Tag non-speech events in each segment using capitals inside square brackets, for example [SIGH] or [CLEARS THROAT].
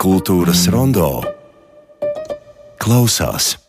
Kultūras rondo klausās.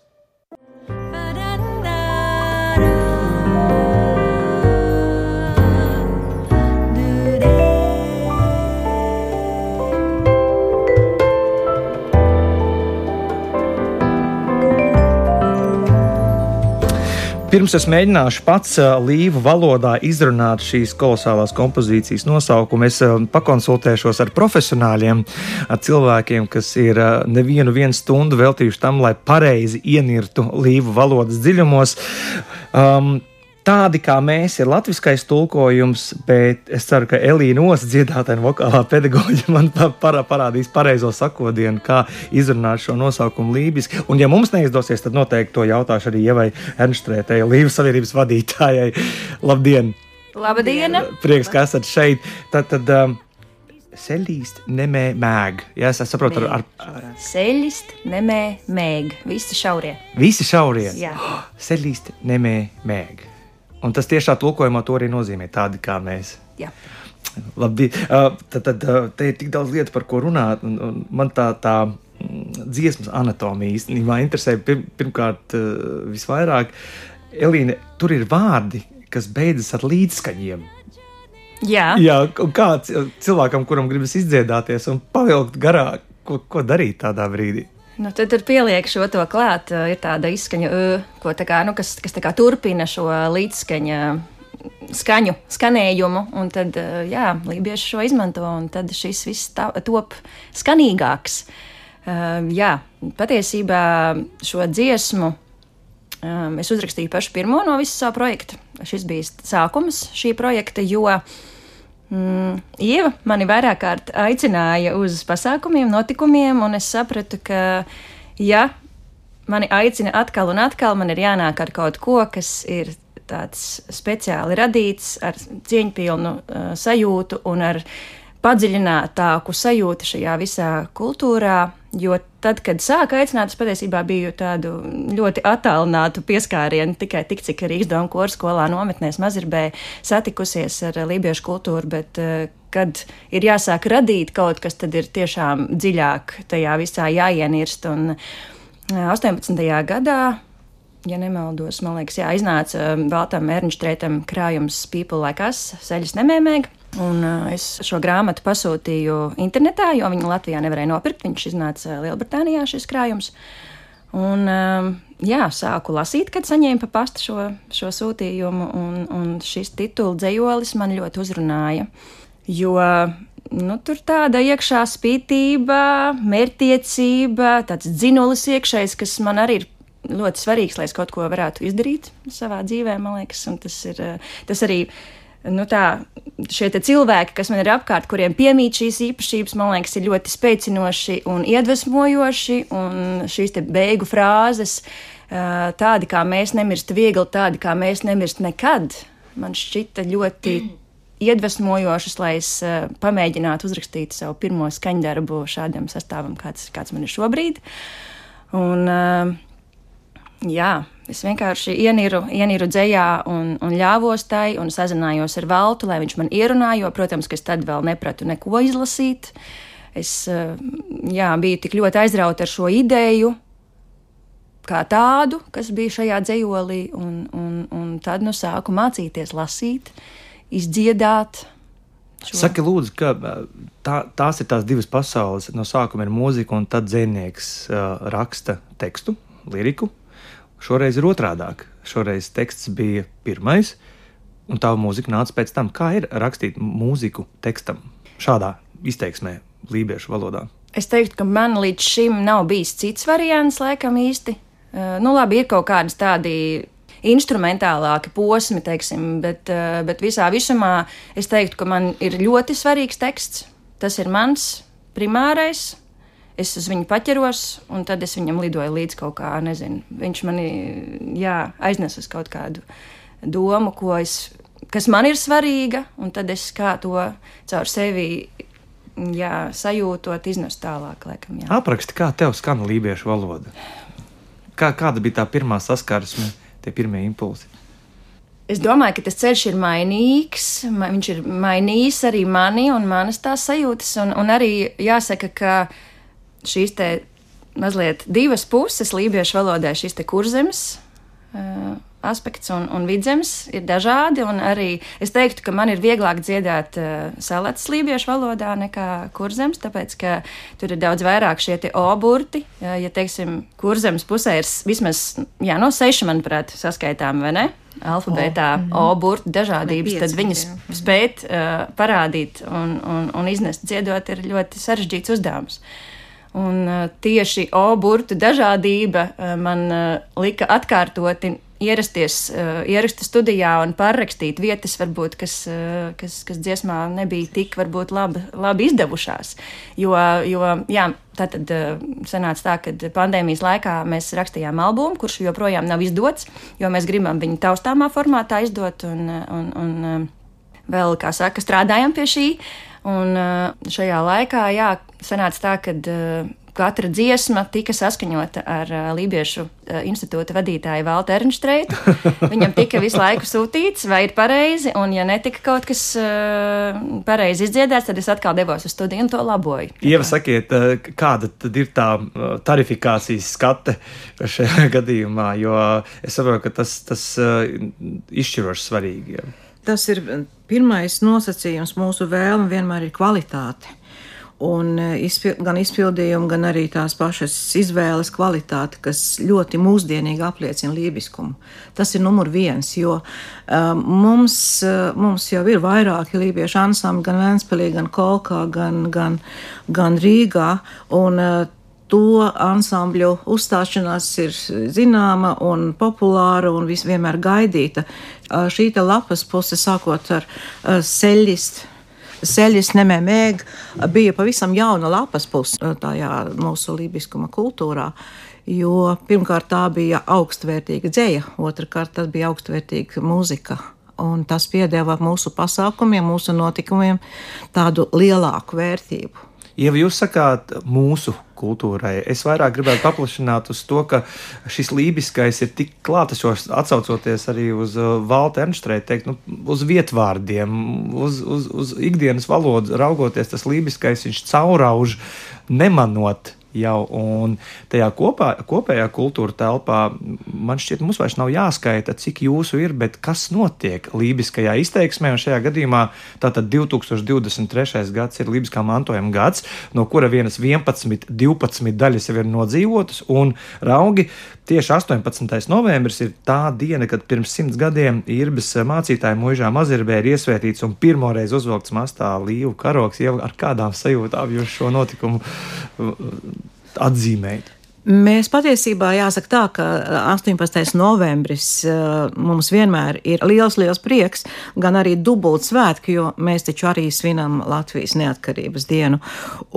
Pirms es mēģināšu pats uh, līvu valodā izrunāt šīs kolosālās kompozīcijas nosaukumu, es uh, pakonsultēšos ar profesionāļiem, ar cilvēkiem, kas ir uh, nevienu stundu veltījuši tam, lai pareizi ienirtu līvu valodas dziļumos. Um, Tādi kā mēs ir latviskais tulkojums, bet es ceru, ka Elīna Osa dziedātāja un vokālā pedagoģa man para, parādīs pareizo sakodienu, kā izrunāt šo nosaukumu lībiski. Un, ja mums neizdosies, tad noteikti to jautāšu arī Ievai Ernstrētei, Līvas savienības vadītājai. Labdien! Labdien! Prieks, ka esat šeit! Tad, tad, um, Seļīst, nemē, mēg. Jā, es saprotu, ar, ar... Seļīst, nemē, mēg. Visi šaurie. Visi šaurie. Jā. [GASPS] Seļīst, nemē, mēg. Un tas tiešā tulkojumā to arī nozīmē tādi kā mēs. Jā. Labi, tad, tad te ir tik daudz lietu, par ko runāt. Un, un man tā, tā mm, dziesmas anatomija īstenībā interesē pir, pirmkārt visvairāk. Elīne, tur ir vārdi, kas beidzas ar līdzskaņiem. Jā, Jā kā cilvēkam, kuram gribas izdziedāties un pavilkt garāk, ko, ko darīt tādā brīdī? Nu, tad, tad pieliek šo to klāt. Ir tāda izskaņa, ko, tā kā, nu, kas, kas kā turpina šo līdzskaņu skaņu, skanējumu, un tad, jā, lībieši šo izmanto, un tad šis viss tā, top skanīgāks. Jā, patiesībā šo dziesmu es uzrakstīju pašu pirmo no visa savu projekta. Šis bija sākums šī projekta, jo Mm, Ieva mani vairāk kārt aicināja uz pasākumiem, notikumiem, un es sapratu, ka, ja mani aicina atkal un atkal, man ir jānāk ar kaut ko, kas ir tāds speciāli radīts, ar cieņpilnu uh, sajūtu un ar padziļinātāku sajūtu šajā visā kultūrā. Jo tad, kad sāka aicināt, es patiesībā biju tādu ļoti attālinātu pieskārienu, tikai tik, cik Rīgas doma koru skolā nometnēs Mazirbē satikusies ar lībiešu kultūru, bet eh, kad ir jāsāk radīt kaut kas, tad ir tiešām dziļāk tajā visā jāienirst. Un 18. Eh, gadā ja nemaldos, man liekas, jā, iznāca Baltam Ernštrētam krājums People Like Us, seļas nemēmēga. Un uh, es šo grāmatu pasūtīju internetā, jo viņu Latvijā nevarēja nopirkt. Viņš iznāca Lielbritānijā šis krājums. Un, um, jā, sāku lasīt, kad saņēmu pa pastu šo, šo sūtījumu, un, un šis titula dzējolis man ļoti uzrunāja. Jo nu, tur tāda iekšā spītība, mērķtiecība, tāds dzinulis iekšējs, kas man arī ir ļoti svarīgs, lai es kaut ko varētu izdarīt savā dzīvē, man liekas, un tas ir tas arī nu, tā, šie cilvēki, kas man ir apkārt, kuriem piemīt šīs īpašības, man liekas, ir ļoti spēcinoši un iedvesmojoši. Un šīs beigu frāzes, tādi kā mēs nemirst viegli, tādi kā mēs nemirst nekad, man šķita ļoti. Iedvesmojošas, lai es pamēģinātu uzrakstīt savu pirmo skaņdarbu šādam sastāvam, kāds, kāds man ir šobrīd. Un, jā, Es vienkārši ieniru, ieniru dzējā un, un ļāvos tai un sazinājos ar Valtu, lai viņš man ierunā, jo, protams, ka es tad vēl nepratu neko izlasīt. Es eh, jā, biju tik ļoti aizrauta ar šo ideju, kā tādu, kas bija šajā dzējolī, un, un, un tad nu sāku mācīties lasīt, izdziedāt. Šo. Saki, lūdzu, ka eh, tā, tās ir tās divas pasaules. No sākuma ir mūzika, un tad dzinieks uh, raksta tekstu, liriku, Šoreiz ir otrādāk. Šoreiz teksts bija pirmais, un tā mūzika nāca pēc tam. Kā ir rakstīt mūziku tekstam šādā izteiksmē, lībiešu valodā? Es teiktu, ka man līdz šim nav bijis cits variants, laikam īsti. Uh, nu, labi, ir kaut kādas tādi instrumentālāki posmi, teiksim, bet, uh, bet visā visumā es teiktu, ka man ir ļoti svarīgs teksts. Tas ir mans primārais, es uz viņu paķeros, un tad es viņam lidoju līdz kaut kā, nezinu, viņš mani jā, aiznes uz kaut kādu domu, es, kas man ir svarīga, un tad es kā to caur sevi jā, sajūtot, iznest tālāk. Laikam, jā. Apraksti, kā tev skan lībiešu valoda? Kā, kāda bija tā pirmā saskarsme, tie pirmie impulsi? Es domāju, ka tas ceļš ir mainīgs. Viņš ir mainījis arī mani un manas tās sajūtas. Un, un arī jāsaka, ka šīs te mazliet divas puses lībiešu valodai, šis te kurzems. Uh, aspekts un, un vidzemes ir dažādi. Arī es teiktu, ka man ir vieglāk dziedāt uh, salātas lībiešu valodā nekā kurzems, tāpēc ka tur ir daudz vairāk šie oburti. Uh, ja teiksim, kurzems pusē ir vismaz jā, no seši, manuprāt, saskaitām, vai ne? Alfabētā O, mm -hmm. o burtu dažādības, tad viņas spēt uh, parādīt un, un, un iznest dziedot ir ļoti sarežģīts uzdevums. Un uh, tieši O burtu dažādība uh, man uh, lika atkārtoti ierasties uh, ierakstu studijā un pārrakstīt vietas, varbūt, kas, uh, kas, kas dziesmā nebija tik varbūt labi, labi izdevušās. Jo, jo jā, tā tad uh, sanāca tā, ka pandēmijas laikā mēs rakstījām albumu, kurš joprojām nav izdots, jo mēs gribam viņu taustāmā formātā izdot un, un, un uh, vēl, kā saka, strādājam pie šī. Un uh, šajā laikā, jā, sanāca tā, ka uh, katra dziesma tika saskaņota ar uh, Lībiešu uh, institūta vadītāju Valtu Ernstreitu. [LAUGHS] Viņam tika visu laiku sūtīts, vai ir pareizi, un ja netika kaut kas uh, pareizi izdziedāts, tad es atkal devos uz studiju un to laboju. Ieva, sakiet, kāda tad ir tā tarifikācijas skate šajā [LAUGHS] gadījumā, jo es saprotu, ka tas, tas izšķiroši svarīgi. Ja. Tas ir pirmais nosacījums mūsu vēlme vienmēr ir kvalitāte un e, izpil, gan izpildījumu, gan arī tās pašas izvēles kvalitāti, kas ļoti mūsdienīgi apliecina lībiskumu. Tas ir numur viens, jo um, mums, mums jau ir vairāki lībiešu ansambļi, gan Vēnspēlī, gan Kolkā, gan, gan, gan Rīgā, un uh, to ansambļu uzstāšanās ir zināma un populāra un vienmēr gaidīta. Šī lapas puse, sākot ar seļistu Seļas nemēmēg bija pavisam jauna lapas puse tajā mūsu lībiskuma kultūrā. Jo pirmkārt tā bija augstvērtīga dzēja, otrkārt tas bija augstvērtīga mūzika. Un tas piedāvā mūsu pasākumiem, mūsu notikumiem tādu lielāku vērtību. Ja jūs sakāt mūsu kultūrai, es vairāk gribētu paplašināt uz to, ka šis lībiskais ir tik klātesošs, atcaucoties arī uz uh, Valta Ernstreita teikt, nu, uz vietvārdiem, uz, uz, uz ikdienas valodu raugoties, tas lībiskais viņš caurauž nemanot jau. Un tajā kopā, kopējā kultūra telpā man šķiet, mums vairs nav jāskaita, cik jūsu ir, bet kas notiek lībiskajā izteiksmē. Un šajā gadījumā tātad 2023. gads ir lībiskā mantojuma gads, no kura vienas 11, 12 daļas jau ir nodzīvotas, un raugi tieši 18. novembris ir tā diena, kad pirms simts gadiem Irbis mācītāja mūžā Mazirbē ir iesvētīts un pirmoreiz uzvilkts mastā līvu karoks. Jau ar kādām sajūtām jūs šo notikumu atzīmēt? Mēs patiesībā jāsaka tā, ka 18. novembris mums vienmēr ir liels, liels prieks, gan arī dubult svētki, jo mēs taču arī svinam Latvijas neatkarības dienu.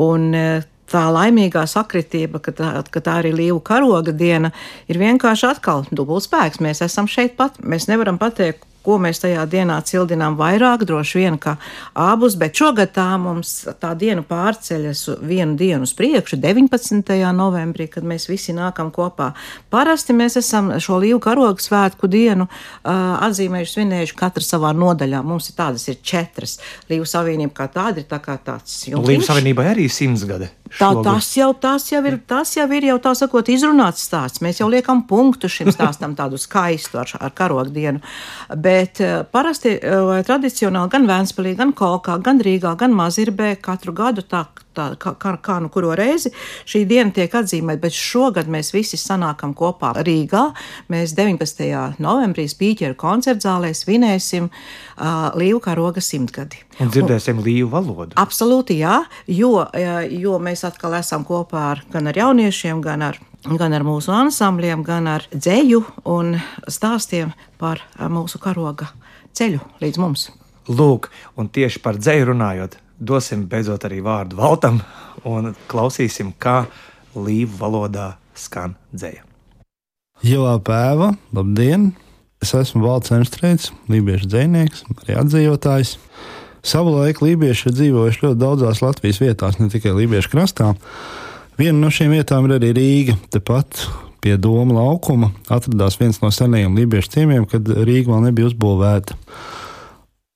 Un tā laimīgā sakritība, ka tā, ka tā ir līvu karoga diena, ir vienkārši atkal dubult spēks. Mēs esam šeit pat, mēs nevaram pateikt, ko mēs tajā dienā cildinām vairāk, droši vien kā abus, bet šogad tā mums tā diena pārceļas vienu dienu uz priekšu, 19. novembrī, kad mēs visi nākam kopā. Parasti mēs esam šo līvu karogu svētku dienu uh, atzīmējuši, svinējuši katra savā nodaļā. Mums ir tādas ir četras. Līvu savienība kā tāda ir tā kā tāds. Līvu savienībai arī simts gadi. Tā, tas, jau, tas, jau ir, tas jau ir jau tā sakot izrunāts stāsts. Mēs jau liekam punktu šim stāstam tādu skaistu ar, ar karogu dienu. Bet Bet eh, parasti eh, vai tradicionāli gan Vēnspilī, gan Kolkā, gan Rīgā, gan Mazirbē katru gadu tā, tā kā, kā, kā nu kuro reizi šī diena tiek atzīmēta, bet šogad mēs visi sanākam kopā Rīgā. Mēs 19. novembrī Spīķeru koncertzālē svinēsim uh, Līvu karoga simtgadi. Un dzirdēsim un, līvu valodu. Absolūti, jā, jo, jo mēs atkal esam kopā ar, gan ar jauniešiem, gan ar gan ar mūsu ansambļiem, gan ar dzēju un stāstiem par mūsu karoga ceļu līdz mums. Lūk, un tieši par dzēju runājot, dosim beidzot arī vārdu Valtam un klausīsim, kā līvu valodā skan dzēja. Jau pēva, labdien! Es esmu Valts Enstrēts, lībiešu dzējnieks, arī atdzīvotājs. Savulaik lībieši ir dzīvojuši ļoti daudzās Latvijas vietās, ne tikai Lībiešu krastā. Viena no šīm vietām ir arī Rīga. Tepat pie Doma laukuma atradās viens no senajiem lībiešu ciemiemiem, kad Rīga vēl nebija uzbūvēta.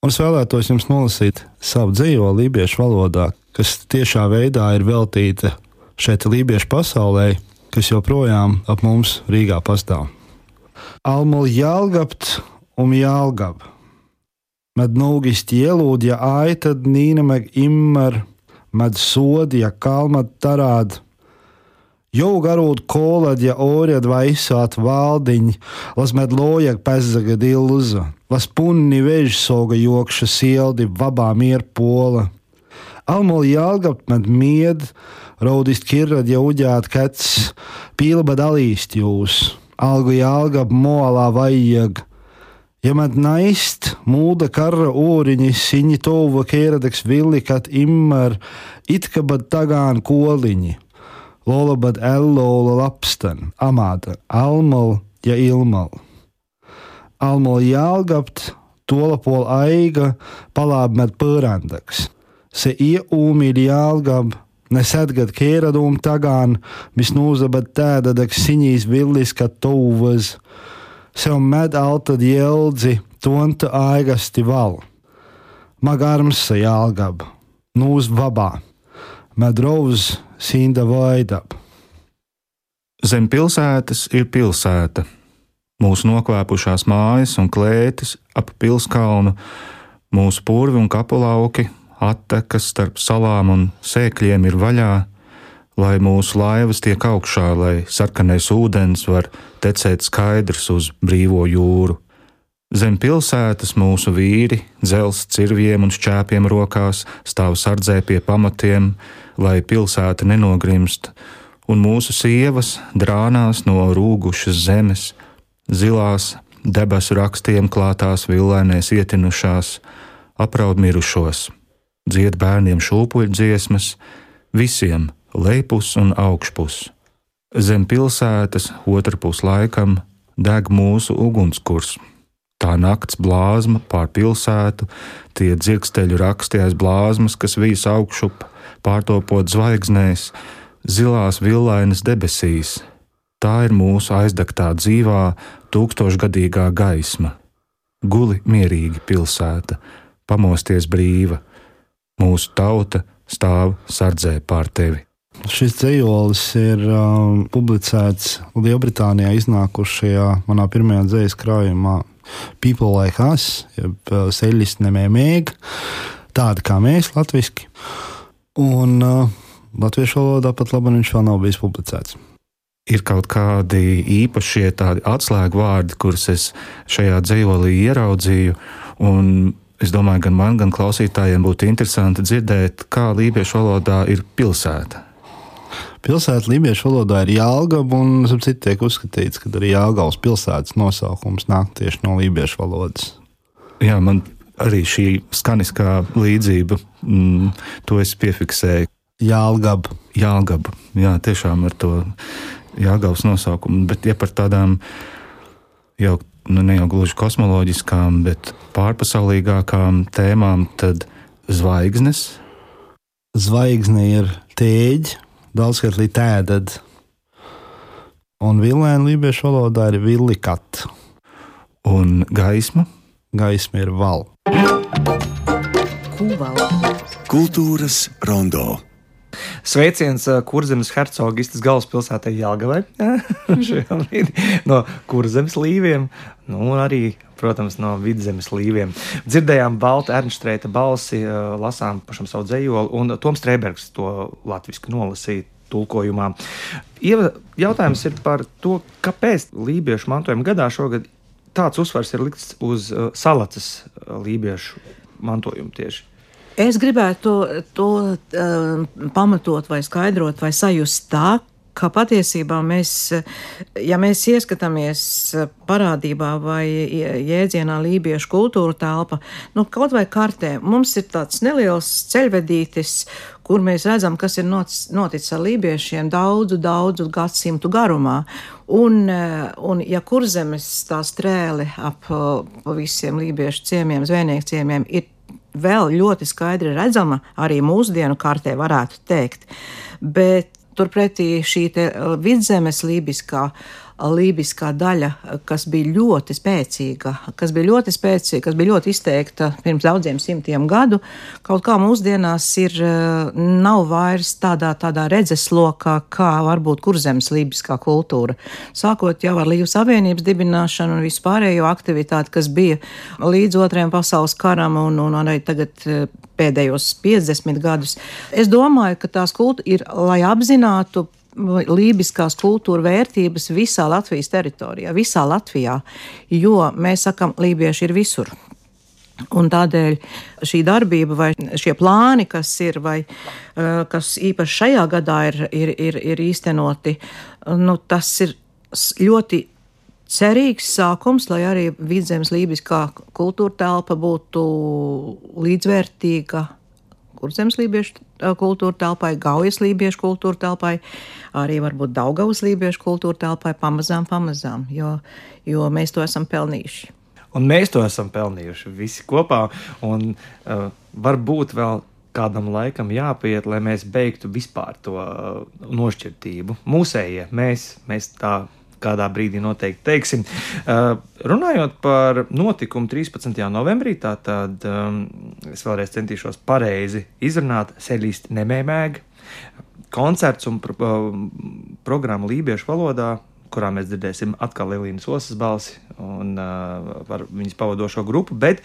Un es vēlētos jums nolasīt savu dzīvo lībiešu valodā, kas tiešā veidā ir veltīta šeit lībiešu pasaulē, kas joprojām ap mums Rīgā pastāv. Almuli jālgabt un jālgab. Med nūgist ielūdja aitad nīnemeg immar, med sodja kalmat tarād. Jau garūt kolēģi, orjad vaisāt valdiņ, las med lojag pezzaga dilza, las punni vežsoga jokša sieldi, vabā mier pola. Almoli jālgapt med mied, raudist kirrad jau uģēt kets, pīlba dalīst jūs, algu jālgab molā vajag. Ja man naist, mūda kara ūriņi, siņi tova kēradeks villikat immar, itka bad tagān koliņi. Lola bad ellola lapstan, amāta, almal ja ilmal. Almal jālgapt, tola pol aiga, palāb med pērandaks. Se ie ūmīļ jālgab, nesadgad kēradūm tagān, mis nūzabad tēdadaks siņīs villis, ka tuvas sev med altad jēldzi, tonta aigasti val. Magarms jālgab, nūz vabā, medrovs sīnda vaidab. Zem pilsētas ir pilsēta. Mūsu nokvēpušās mājas un klētis ap pilskalnu, mūsu purvi un kapulauki, attekas starp salām un sēkļiem ir vaļā, lai mūsu laivas tiek augšā, lai sarkanais ūdens var tecēt skaidrs uz brīvo jūru. Zem pilsētas mūsu vīri, dzels cirviem un šķēpiem rokās, stāv sardzē pie pamatiem, lai pilsēta nenogrimst, un mūsu sievas drānās no rūgušas zemes, zilās debesu rakstiem klātās villainēs ietinušās, apraud mirušos, dzied bērniem šūpuļdziesmas, visiem lejpus un augšpus. Zem pilsētas otrpus laikam deg mūsu ugunskurs. Tā nakts blāzma pār pilsētu, tie dzirksteļu raksti aiz blāzmas, kas vīs augšup, pārtopot zvaigznēs, zilās villainas debesīs. Tā ir mūsu aizdegtā dzīvā, tūkstošgadīgā gaisma. Guli mierīgi pilsēta, pamosties brīva, mūsu tauta stāv sardzē pār tevi. Šis dzīslis ir um, publicēts Lielbritānijā iznākušajā manā pirmajā dzīslu krājumā. People like us, jeb uh, seļisti nemēmīgi, tādi kā mēs, latvieši. Un uh, latviešu valodā pat labi viņš vēl nav bijis publicēts. Ir kaut kādi īpašie tādi atslēgu vārdi, kurus es šajā dzīslī ieraudzīju. Es domāju, gan man, gan klausītājiem būtu interesanti dzirdēt, kā lībiešu valodā ir pilsēta. Pilsēta lībiešu valodā ir Jālgava, un citu tiek uzskatīts, ka arī Jālgavas pilsētas nosaukums nāk tieši no lībiešu valodas. Jā, man arī šī skaniskā līdzība, mm, to es piefiksēju. Jālgaba. Jālgaba, jā, tiešām ar to Jālgavas nosaukumu, bet ja par tādām jau nu, ne jau gluži kosmoloģiskām, bet pārpasaulīgākām tēmām, tad zvaigznes. Zvaigzne ir tēģi, daudzkārt tēdad. Un vilēna lībiešu valodā ir villikat. Un gaisma? Gaisma ir val. Kultūras rondo. Sveiciens Kurzemes hercogistas galvaspilsētai Jālgavai [LAUGHS] no Kurzemes līviem, nu, arī, protams, no vidzemes līviem. Dzirdējām Balta Ernštreita balsi, lasām pašam savu dzējoli, un Toms Streibergs to latviski nolasīja tulkojumā. Ieva, jautājums ir par to, kāpēc Lībiešu mantojuma gadā šogad tāds uzsvars ir likts uz uh, salacas lībiešu mantojumu tieši. Es gribētu to, to uh, pamatot, vai skaidrot, vai sajust tā, ka patiesībā mēs, ja mēs ieskatāmies parādībā vai jēdzienā lībiešu kultūra telpa, nu, kaut vai kartē, mums ir tāds neliels ceļvedītis, kur mēs redzam, kas ir noticis ar lībiešiem daudzu, daudzu gadsimtu garumā. Un, un ja kurzemes tā strēle ap visiem lībiešu ciemiem, zvejnieku ciemiem ir vēl ļoti skaidri redzama arī mūsdienu kartē, varētu teikt. Bet turpretī šī uh, vidzemes lībiskā lībiskā daļa, kas bija ļoti spēcīga, kas bija ļoti spēcīga, kas bija ļoti izteikta pirms daudziem simtiem gadu, kaut kā mūsdienās ir, nav vairs tādā, tādā redzeslokā, kā varbūt kurzemes lībiskā kultūra. Sākot jau ar Līvu Savienības dibināšanu un vispārējo aktivitāti, kas bija līdz otrajam pasaules karam un, un arī tagad pēdējos 50 gadus. Es domāju, ka tās kultūra ir, lai apzinātu lībiskās kultūra vērtības visā Latvijas teritorijā, visā Latvijā, jo mēs sakam, lībieši ir visur. Un tādēļ šī darbība vai šie plāni, kas ir, vai kas īpaši šajā gadā ir, ir, ir, ir īstenoti, nu, tas ir ļoti cerīgs sākums, lai arī vidzemes lībiskā kultūra telpa būtu līdzvērtīga kurzemes lībiešu kultūra telpai, gaujas lībiešu kultūra telpai, arī varbūt Daugavas lībiešu kultūra telpai pamazām, pamazām, jo, jo mēs to esam pelnījuši. Un mēs to esam pelnījuši visi kopā, un uh, varbūt vēl kādam laikam jāpiet, lai mēs beigtu vispār to uh, nošķirtību. Mūsējie, mēs, mēs tā kādā brīdī noteikti teiksim. Uh, runājot par notikumu 13. novembrī, tātad um, es vēlreiz centīšos pareizi izrunāt seļīst nemēmēg. Koncerts un pro, uh, programma lībiešu valodā, kurā mēs dzirdēsim atkal Lielīnas osas balsi un uh, par viņas pavadošo grupu, bet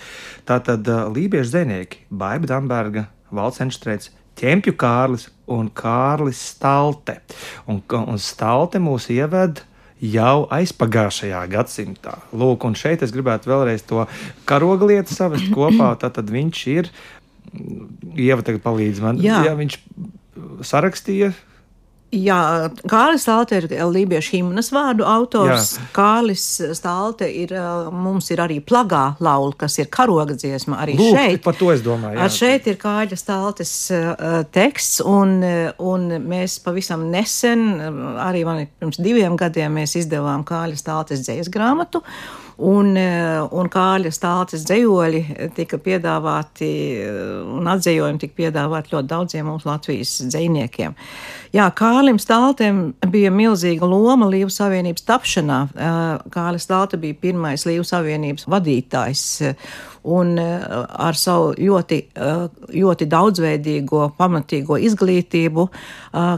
tātad uh, lībiešu zvejnieki Baiba Damberga, Valds Enštrēts, Ķempju Kārlis un Kārlis Stalte. Un, un Stalte mūs ieved jau aizpagājušajā gadsimtā. Lūk, un šeit es gribētu vēlreiz to karoga lietu savest [CLEARS THROAT] kopā. Tad viņš ir, Ieva tagad palīdz man, Jā. ja viņš sarakstīja Jā, Kārlis Stālte ir Lībiešu himnas vārdu autors. Jā. Kārlis Stālte ir, mums ir arī plagā laula, kas ir karoga dziesma. Arī Lūk, šeit. Par to es domāju. Jā. Ar šeit ir Kāļa Stāltes uh, teksts, un, un mēs pavisam nesen, arī man pirms diviem gadiem, mēs izdevām Kāļa Stāltes dzējas grāmatu. Un, un kāļa stāstas dzējoļi tika piedāvāti, un atzējojumi tika piedāvāti ļoti daudziem mūsu Latvijas dzējniekiem. Jā, Kārlim Stāltem bija milzīga loma Līvu Savienības tapšanā. Kārlis Stālte bija pirmais Līvu Savienības vadītājs un ar savu ļoti, ļoti daudzveidīgo, pamatīgo izglītību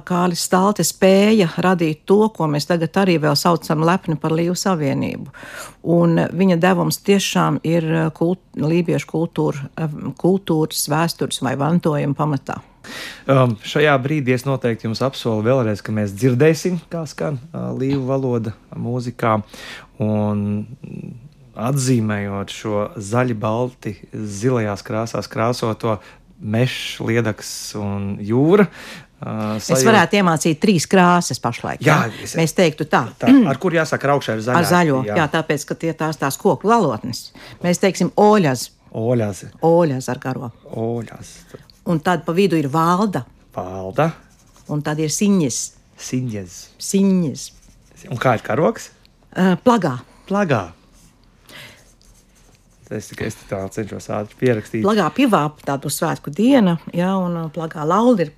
Kārlis Stālte spēja radīt to, ko mēs tagad arī vēl saucam lepni par Līvu Savienību. Un viņa devums tiešām ir kult, lībiešu kultūra, kultūras, vēstures vai mantojuma pamatā. Um, šajā brīdī es noteikti jums apsolu vēlreiz, ka mēs dzirdēsim, kā skan uh, līvu valoda mūzikā. Un atzīmējot šo zaļi, balti, zilajās krāsās krāsoto mežu, liedaks un jūra. Uh, sajūt... Es varētu iemācīt trīs krāsas pašlaik. Jā, jā? Es... mēs teiktu tā. tā. Ar kur jāsaka augšā ar zaļo? Ar zaļo, jā. jā, tāpēc, ka tie tās tās koku valotnes. Mēs teiksim oļas. Oļas. Oļas ar garo. Oļas. Un tad pa vidu ir valda. Valda. Un tad ir siņas. Siņas. Siņas. Un kā ir karoks? Uh, plagā. Plagā. Es tikai es tā cenšos ātri pierakstīt. Plagā pivā tādu svētku diena, ja, un plagā lauda ir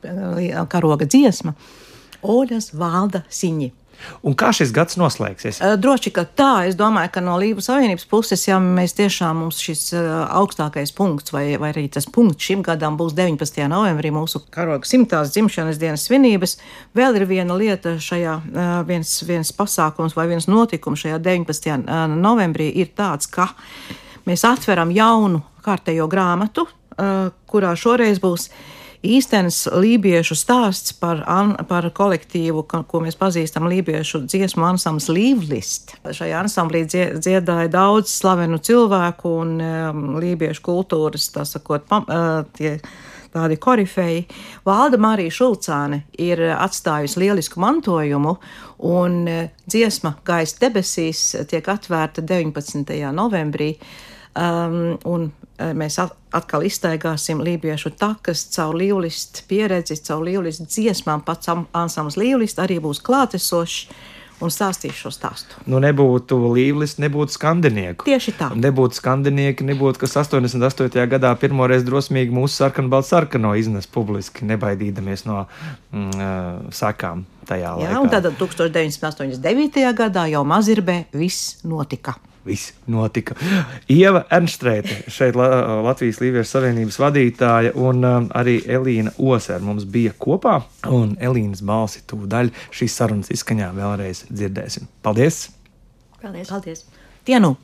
karoga dziesma. Oļas valda siņi. Un kā šis gads noslēgsies? Droši, ka tā. Es domāju, ka no Līvu Savienības puses, ja mēs tiešām mums šis augstākais punkts, vai, vai arī tas punkts šim gadam būs 19. novembrī, mūsu karoga simtās dzimšanas dienas svinības, vēl ir viena lieta šajā, viens, viens pasākums vai viens notikums šajā 19. novembrī ir tāds, ka mēs atveram jaunu kārtējo grāmatu, kurā šoreiz būs īstenis lībiešu stāsts par, an, par kolektīvu, ko mēs pazīstam lībiešu dziesmu ansamblis Līvlist. Šajā ansamblī dziedāja daudz slavenu cilvēku un um, lībiešu kultūras, tā sakot, pam, uh, tie tādi korifeji. Valda Marija Šulcāne ir atstājusi lielisku mantojumu, un dziesma Gaisa debesīs tiek atvērta 19. novembrī. Um, un mēs atkal iztaigāsim lībiešu takas caur līvlistu pieredzi, caur līvlistu dziesmām. Pats ansamblis līvlists arī būs klātesošs. un stāstīšu šo stāstu. Nu, nebūtu līvlis, nebūtu skandinieku. Tieši tā. Nebūtu skandinieki, nebūtu, kas 88. gadā pirmoreiz drosmīgi mūsu sarkanbaltu sarkano iznes publiski, nebaidīdamies no mm, uh, sakām tajā Jā, laikā. un tad 1989. gadā jau Mazirbē viss notika. Viss notika. Ieva Ernstrēte, šeit La Latvijas Līviešu Savienības vadītāja, un um, arī Elīna Osēra mums bija kopā. Un Elīnas balsi tūdaļ šīs sarunas izskaņā vēlreiz dzirdēsim. Paldies! Paldies! Paldies! Tie nu!